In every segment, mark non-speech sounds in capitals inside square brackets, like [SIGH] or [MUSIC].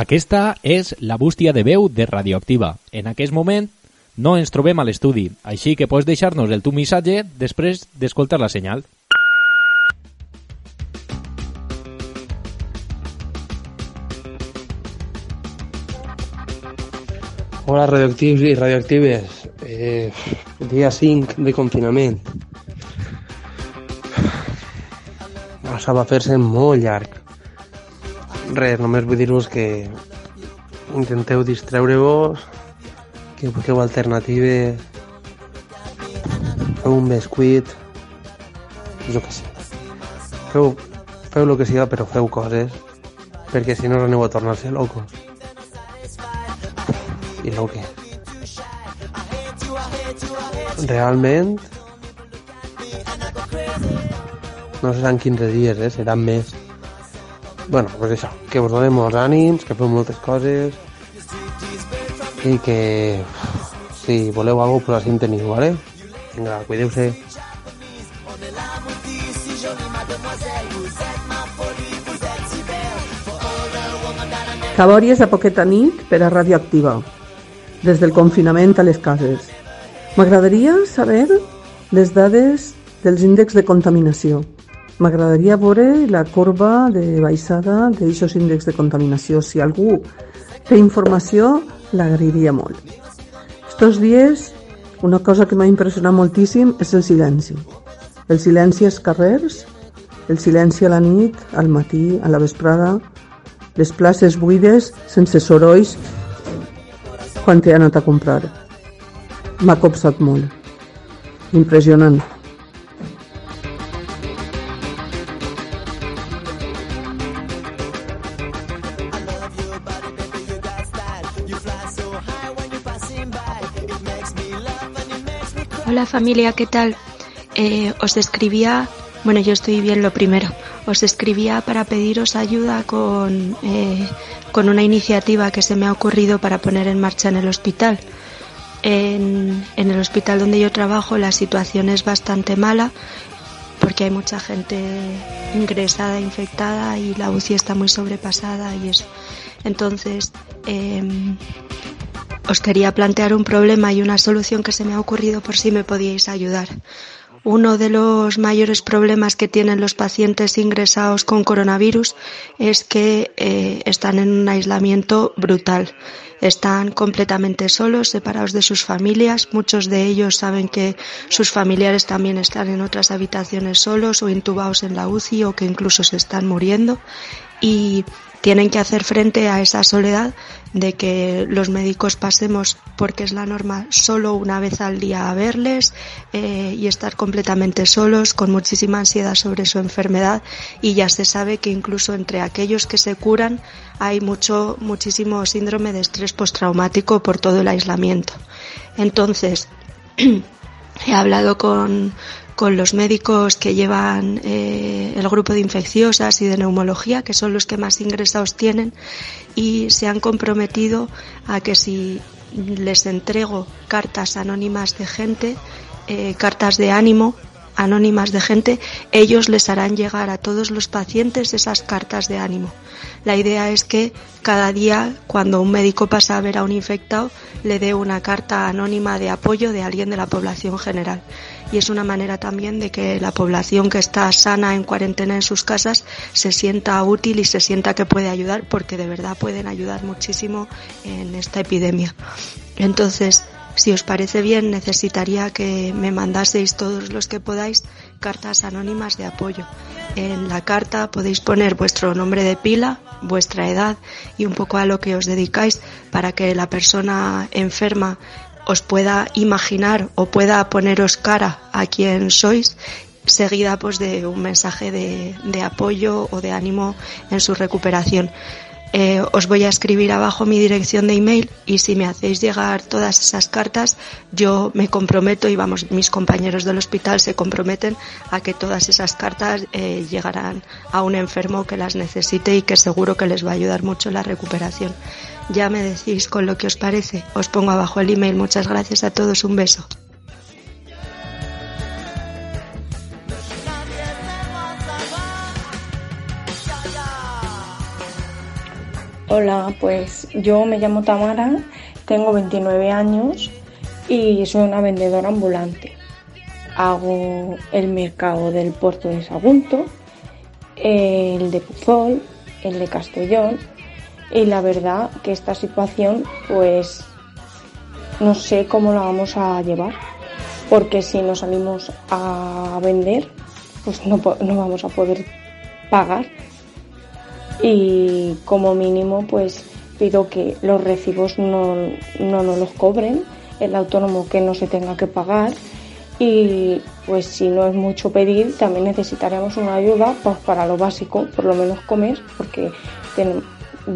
Aquesta és la bústia de veu de Radioactiva. En aquest moment no ens trobem a l'estudi, així que pots deixar-nos el teu missatge després d'escoltar la senyal. Hola, radioactius i radioactives. Eh, dia 5 de confinament. Això va fer-se molt llarg. Res, només vull dir-vos que intenteu distreure-vos, que busqueu alternatives, feu un bescuit, jo què sé. Feu, feu el que siga, però feu coses, perquè si no aneu a tornar-se locos. I no què? Realment no seran 15 dies, eh? seran més. Bueno, pues això, que us donem molts ànims, que feu moltes coses i que si voleu alguna cosa, pues així en teniu, ¿vale? Vinga, cuideu-se. Cabòries a poqueta nit per a Radioactiva. Des del confinament a les cases. M'agradaria saber les dades dels índexs de contaminació. M'agradaria veure la corba de baixada d'aquests índexs de contaminació. Si algú té informació, l'agrairia molt. Estos dies, una cosa que m'ha impressionat moltíssim és el silenci. El silenci als carrers, el silenci a la nit, al matí, a la vesprada, les places buides, sense sorolls, quan he anat a comprar. M'ha copsat molt. Impressionant. Hola familia, ¿qué tal? Eh, os escribía, bueno yo estoy bien lo primero, os escribía para pediros ayuda con, eh, con una iniciativa que se me ha ocurrido para poner en marcha en el hospital. En, en el hospital donde yo trabajo la situación es bastante mala porque hay mucha gente ingresada, infectada y la UCI está muy sobrepasada y eso. Entonces, em, os quería plantear un problema y una solución que se me ha ocurrido por si me podíais ayudar. Uno de los mayores problemas que tienen los pacientes ingresados con coronavirus es que eh, están en un aislamiento brutal. Están completamente solos, separados de sus familias. Muchos de ellos saben que sus familiares también están en otras habitaciones solos o intubados en la UCI o que incluso se están muriendo. Y tienen que hacer frente a esa soledad de que los médicos pasemos, porque es la norma, solo una vez al día a verles eh, y estar completamente solos, con muchísima ansiedad sobre su enfermedad y ya se sabe que incluso entre aquellos que se curan hay mucho, muchísimo síndrome de estrés postraumático por todo el aislamiento. Entonces, [CLEARS THROAT] he hablado con, con los médicos que llevan eh, el grupo de infecciosas y de neumología, que son los que más ingresados tienen, y se han comprometido a que si les entrego cartas anónimas de gente, eh, cartas de ánimo anónimas de gente, ellos les harán llegar a todos los pacientes esas cartas de ánimo. La idea es que cada día, cuando un médico pasa a ver a un infectado, le dé una carta anónima de apoyo de alguien de la población general y es una manera también de que la población que está sana en cuarentena en sus casas se sienta útil y se sienta que puede ayudar porque de verdad pueden ayudar muchísimo en esta epidemia. Entonces, si os parece bien, necesitaría que me mandaseis todos los que podáis cartas anónimas de apoyo. En la carta podéis poner vuestro nombre de pila, vuestra edad y un poco a lo que os dedicáis para que la persona enferma os pueda imaginar o pueda poneros cara a quien sois seguida pues de un mensaje de, de apoyo o de ánimo en su recuperación. Eh, os voy a escribir abajo mi dirección de email y si me hacéis llegar todas esas cartas, yo me comprometo y vamos, mis compañeros del hospital se comprometen a que todas esas cartas eh, llegarán a un enfermo que las necesite y que seguro que les va a ayudar mucho la recuperación. Ya me decís con lo que os parece. Os pongo abajo el email. Muchas gracias a todos. Un beso. Hola, pues yo me llamo Tamara, tengo 29 años y soy una vendedora ambulante. Hago el mercado del puerto de Sagunto, el de Puzol, el de Castellón y la verdad que esta situación pues no sé cómo la vamos a llevar porque si no salimos a vender pues no, no vamos a poder pagar y como mínimo pues pido que los recibos no, no nos los cobren, el autónomo que no se tenga que pagar. Y pues si no es mucho pedir también necesitaremos una ayuda pues para lo básico, por lo menos comer, porque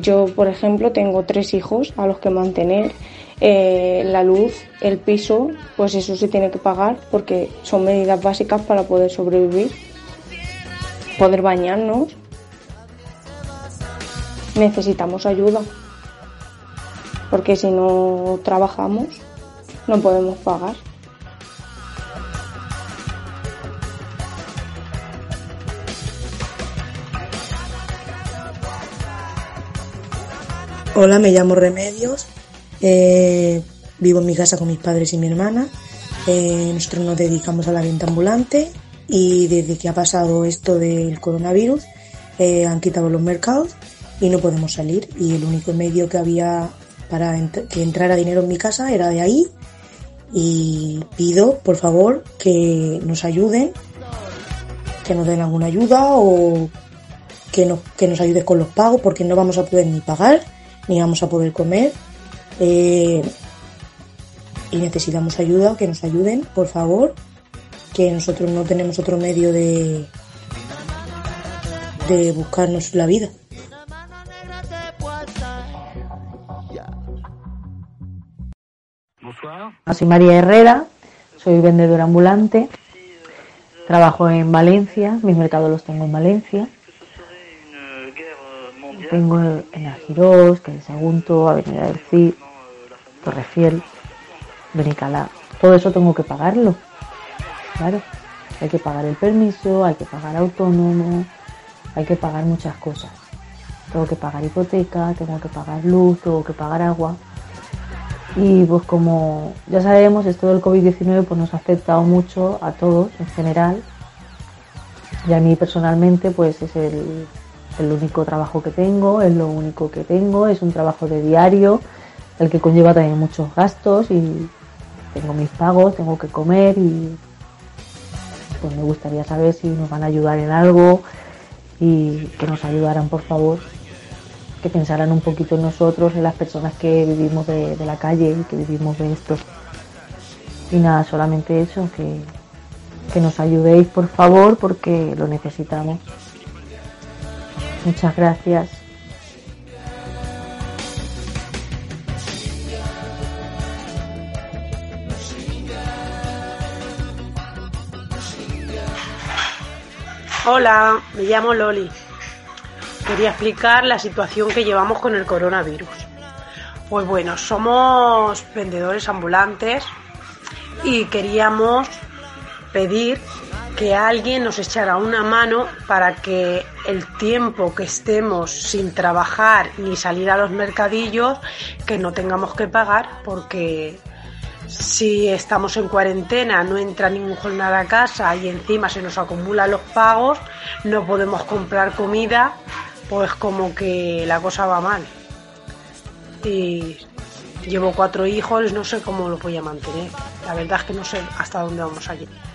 yo por ejemplo tengo tres hijos a los que mantener, eh, la luz, el piso, pues eso se tiene que pagar porque son medidas básicas para poder sobrevivir, poder bañarnos necesitamos ayuda. Porque si no trabajamos, no podemos pagar. Hola, me llamo Remedios. Eh, vivo en mi casa con mis padres y mi hermana. Eh, nosotros nos dedicamos a la venta ambulante y desde que ha pasado esto del coronavirus eh, han quitado los mercados y no podemos salir. Y el único medio que había para que entrara dinero en mi casa era de ahí. Y pido, por favor, que nos ayuden, que nos den alguna ayuda o que nos, que nos ayudes con los pagos porque no vamos a poder ni pagar ni vamos a poder comer. Eh, y necesitamos ayuda, que nos ayuden, por favor, que nosotros no tenemos otro medio de, de buscarnos la vida. Soy María Herrera, soy vendedora ambulante, trabajo en Valencia, mis mercados los tengo en Valencia. Tengo en Algirós, que es Avenida del Cid, Torrefiel, Benicalá. Todo eso tengo que pagarlo. Claro, hay que pagar el permiso, hay que pagar autónomo, hay que pagar muchas cosas. Tengo que pagar hipoteca, tengo que pagar luz, tengo que pagar agua. Y pues como ya sabemos, esto del COVID-19 pues nos ha afectado mucho a todos en general. Y a mí personalmente pues es el, el único trabajo que tengo, es lo único que tengo, es un trabajo de diario, el que conlleva también muchos gastos y tengo mis pagos, tengo que comer y pues me gustaría saber si nos van a ayudar en algo y que nos ayudaran por favor que pensaran un poquito en nosotros, en las personas que vivimos de, la calle y que vivimos de esto. Y nada, solamente eso, que, que nos ayudéis por favor porque lo necesitamos. Muchas gracias. Hola, me llamo Loli quería explicar la situación que llevamos con el coronavirus. Pues bueno, somos vendedores ambulantes y queríamos pedir que alguien nos echara una mano para que el tiempo que estemos sin trabajar ni salir a los mercadillos, que no tengamos que pagar porque si estamos en cuarentena, no entra ningún jornal a casa y encima se nos acumulan los pagos, no podemos comprar comida pues como que la cosa va mal. Y llevo cuatro hijos, no sé cómo lo voy a mantener. La verdad es que no sé hasta dónde vamos a llegar.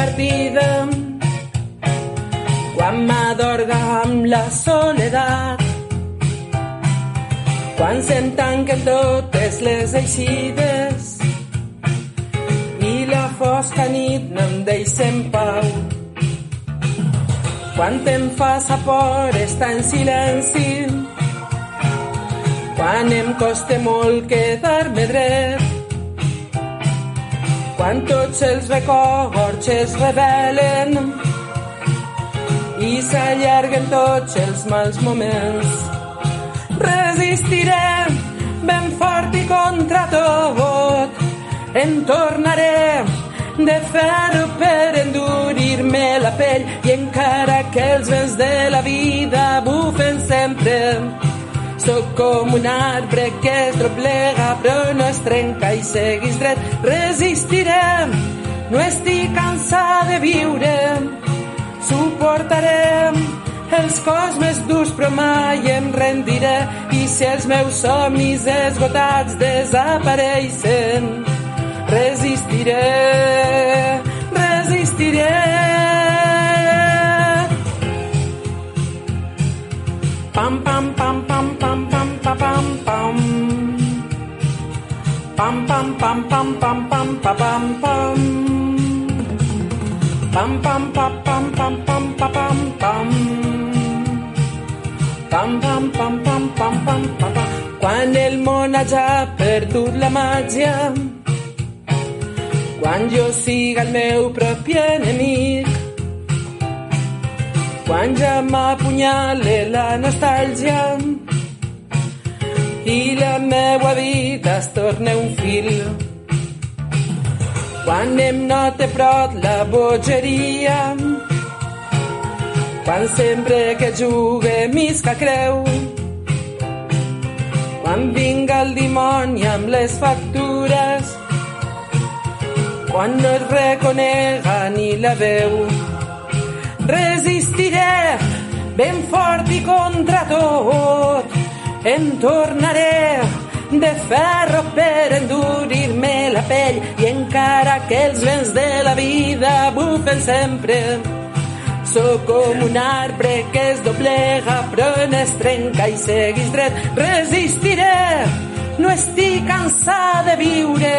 Partida. Quan m'adorga amb la soledat. Quan se'm tanquen totes les eixides. I la fosca nit no em deixa en pau. Quan em fa sa por estar en silenci, quan em costa molt quedar-me dret, quan tots els records es revelen i s'allarguen tots els mals moments. Resistiré ben fort i contra tot, em tornaré de ferro per endurir-me la pell i encara que els vents de la vida bufen sempre sóc com un arbre que es doblega però no es trenca i seguis dret. Resistiré no estic cansat de viure. Suportaré els cos més durs però mai em rendiré. I si els meus somnis esgotats desapareixen resistiré, resistiré. Pam, pam, pam, pam, pam, pam, pam, pam, pam. Pam, pam, pam, pam, pam, pam, pam, pam, pam. Pam, pam, pam, pam, pam, pam, pam, pam, pam. Pam, pam, pam, pam, pam, pam, pam, pam. Quan el món hagi perdut la màgia, quan jo siga el meu propi enemic, quan ja m'apunyale la nostàlgia i la meua vida es torna un fil. Quan em note prop la bogeria, quan sempre que jugue misca creu, quan vinga el dimoni amb les factures, quan no es reconega ni la veu. Resistiré ben fort i contra tot, em tornaré de ferro per endurir-me la pell i encara que els vents de la vida bufen sempre. Sóc com un arbre que es doblega però no es trenca i seguis dret. Resistiré no estic cansat de viure.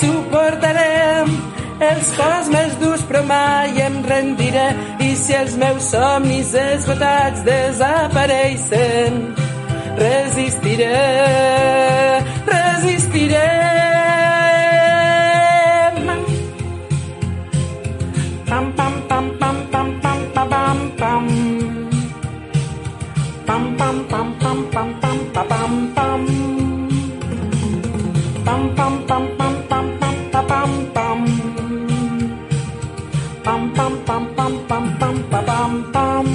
Suportaré els cos més durs però mai em rendiré. I si els meus somnis esgotats desapareixen resistiré resistiré. Pam pam pam pam pam pam pam pam pam. Pam pam pam pam pam pam pam pam pam pam pam. Pam pam pam pam pam pam pam pam pam pam pam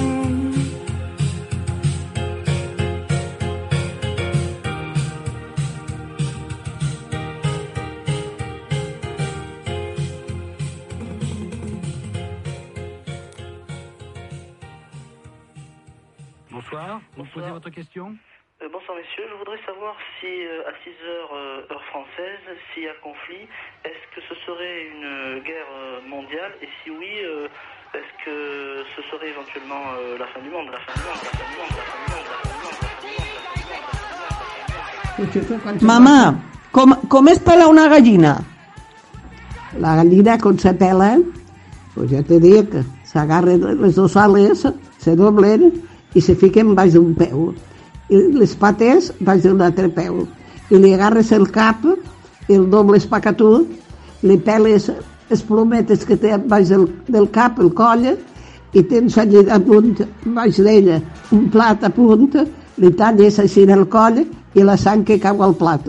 Bonsoir, vous posez votre question? Bonsoir je voudrais savoir si euh, à 6 heures euh, heure française, s'il y a conflit, est-ce que ce serait une euh, guerre euh, mondiale et si oui, euh, est-ce que ce serait éventuellement euh, la fin du monde, la fin du monde, la fin du monde, la fin du monde, la fin du monde. Mamà, com, com es pela una gallina? La gallina con se pela, pues ja te dic, s'agarren les dues ales, se doblen i se fiquen baix d'un peu. I les pates baix d'un altre peu. I li agarres el cap, el dobles pa que tu, li peles les plometes que té baix del, del cap, el coll, i tens allí damunt, baix d'ella, un plat a punt, li talles així el coll i la sang que cau al plat.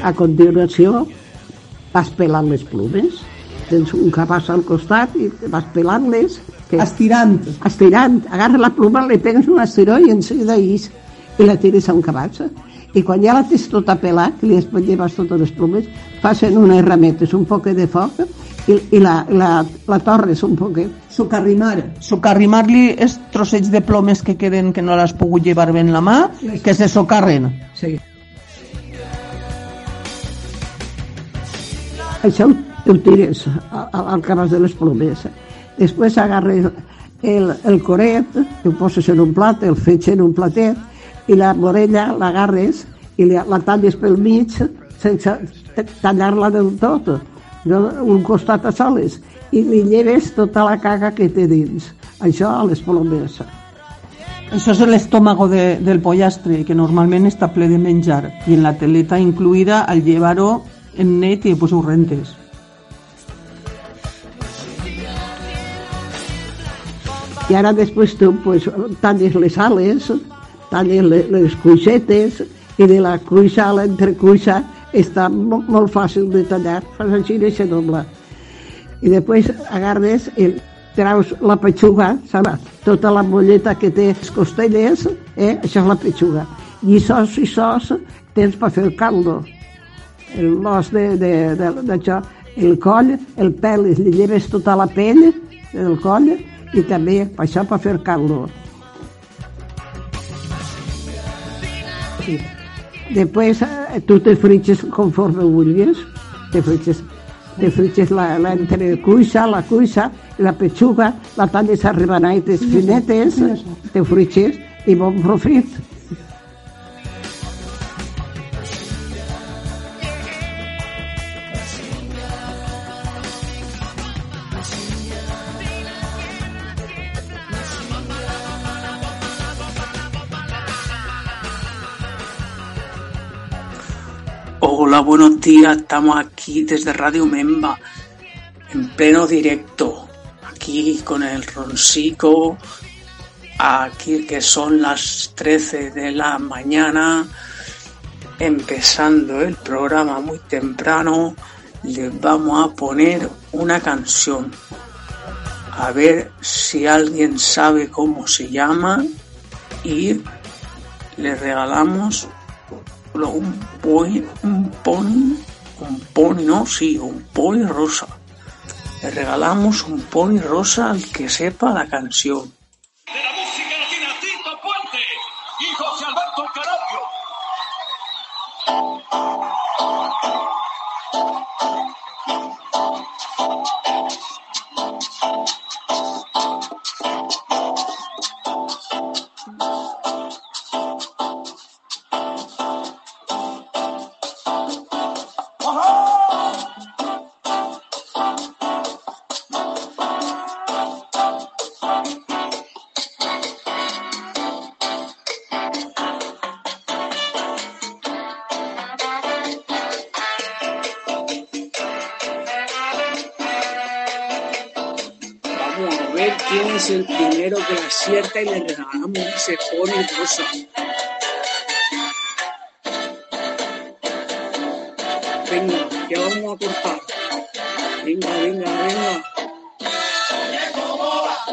A continuació, vas pelant les plomes, tens un capaç al costat i vas pelant-les. Que... Estirant. Estirant. Agarra la ploma, li pegues un estiró i en seguida ix i la tires a un cabaç. I quan ja la tens tota pelat, que li lleves totes les fas en unes rametes un poc de foc i, i la, la, la torres un poquet. Socarrimar. Socarrimar-li els trossets de plomes que queden que no l'has pogut llevar ben la mà, que se socarren. Sí. Això ho, tires a- a- al cabàs de les plomes. Després agarres el, el coret, ho poses en un plat, el fetge en un platet, i la morella l'agarres i la, la talles pel mig sense tallar-la del tot. un costat a soles, i li lleves tota la caga que té dins. Això a les palomes. Això és l'estómago de, del pollastre, que normalment està ple de menjar, i en la teleta incluïda al llevar-ho en net i pues ho rentes. I ara després tu pues, talles les ales, talles les, les cuixetes, i de la cuixa a l'entrecuixa està molt, molt fàcil de tallar, fas així i se dobla. I després agarres i traus la petxuga, saps? Tota la molleta que té les costelles, eh? això és la petxuga. I sos i sos tens per fer el caldo. L'os d'això, el coll, el pèl, li lleves tota la pell del coll i també això per fer caldo. Sí. Después eh, tú te friches conforme vulguis, te friches, te friches la, la entrecuixa, la cuixa, la pechuga, la talles a rebanaites finetes, te friches i bon profit. Hola, buenos días. Estamos aquí desde Radio Memba, en pleno directo. Aquí con el Roncico, aquí que son las 13 de la mañana, empezando el programa muy temprano. Les vamos a poner una canción. A ver si alguien sabe cómo se llama y le regalamos un pony, un pony, un pony, no, sí, un pony rosa. Le regalamos un pony rosa al que sepa la canción. Quién es el primero que la acierta y le regalamos ese pony rosa. Venga, que vamos a cortar. Venga, venga, venga.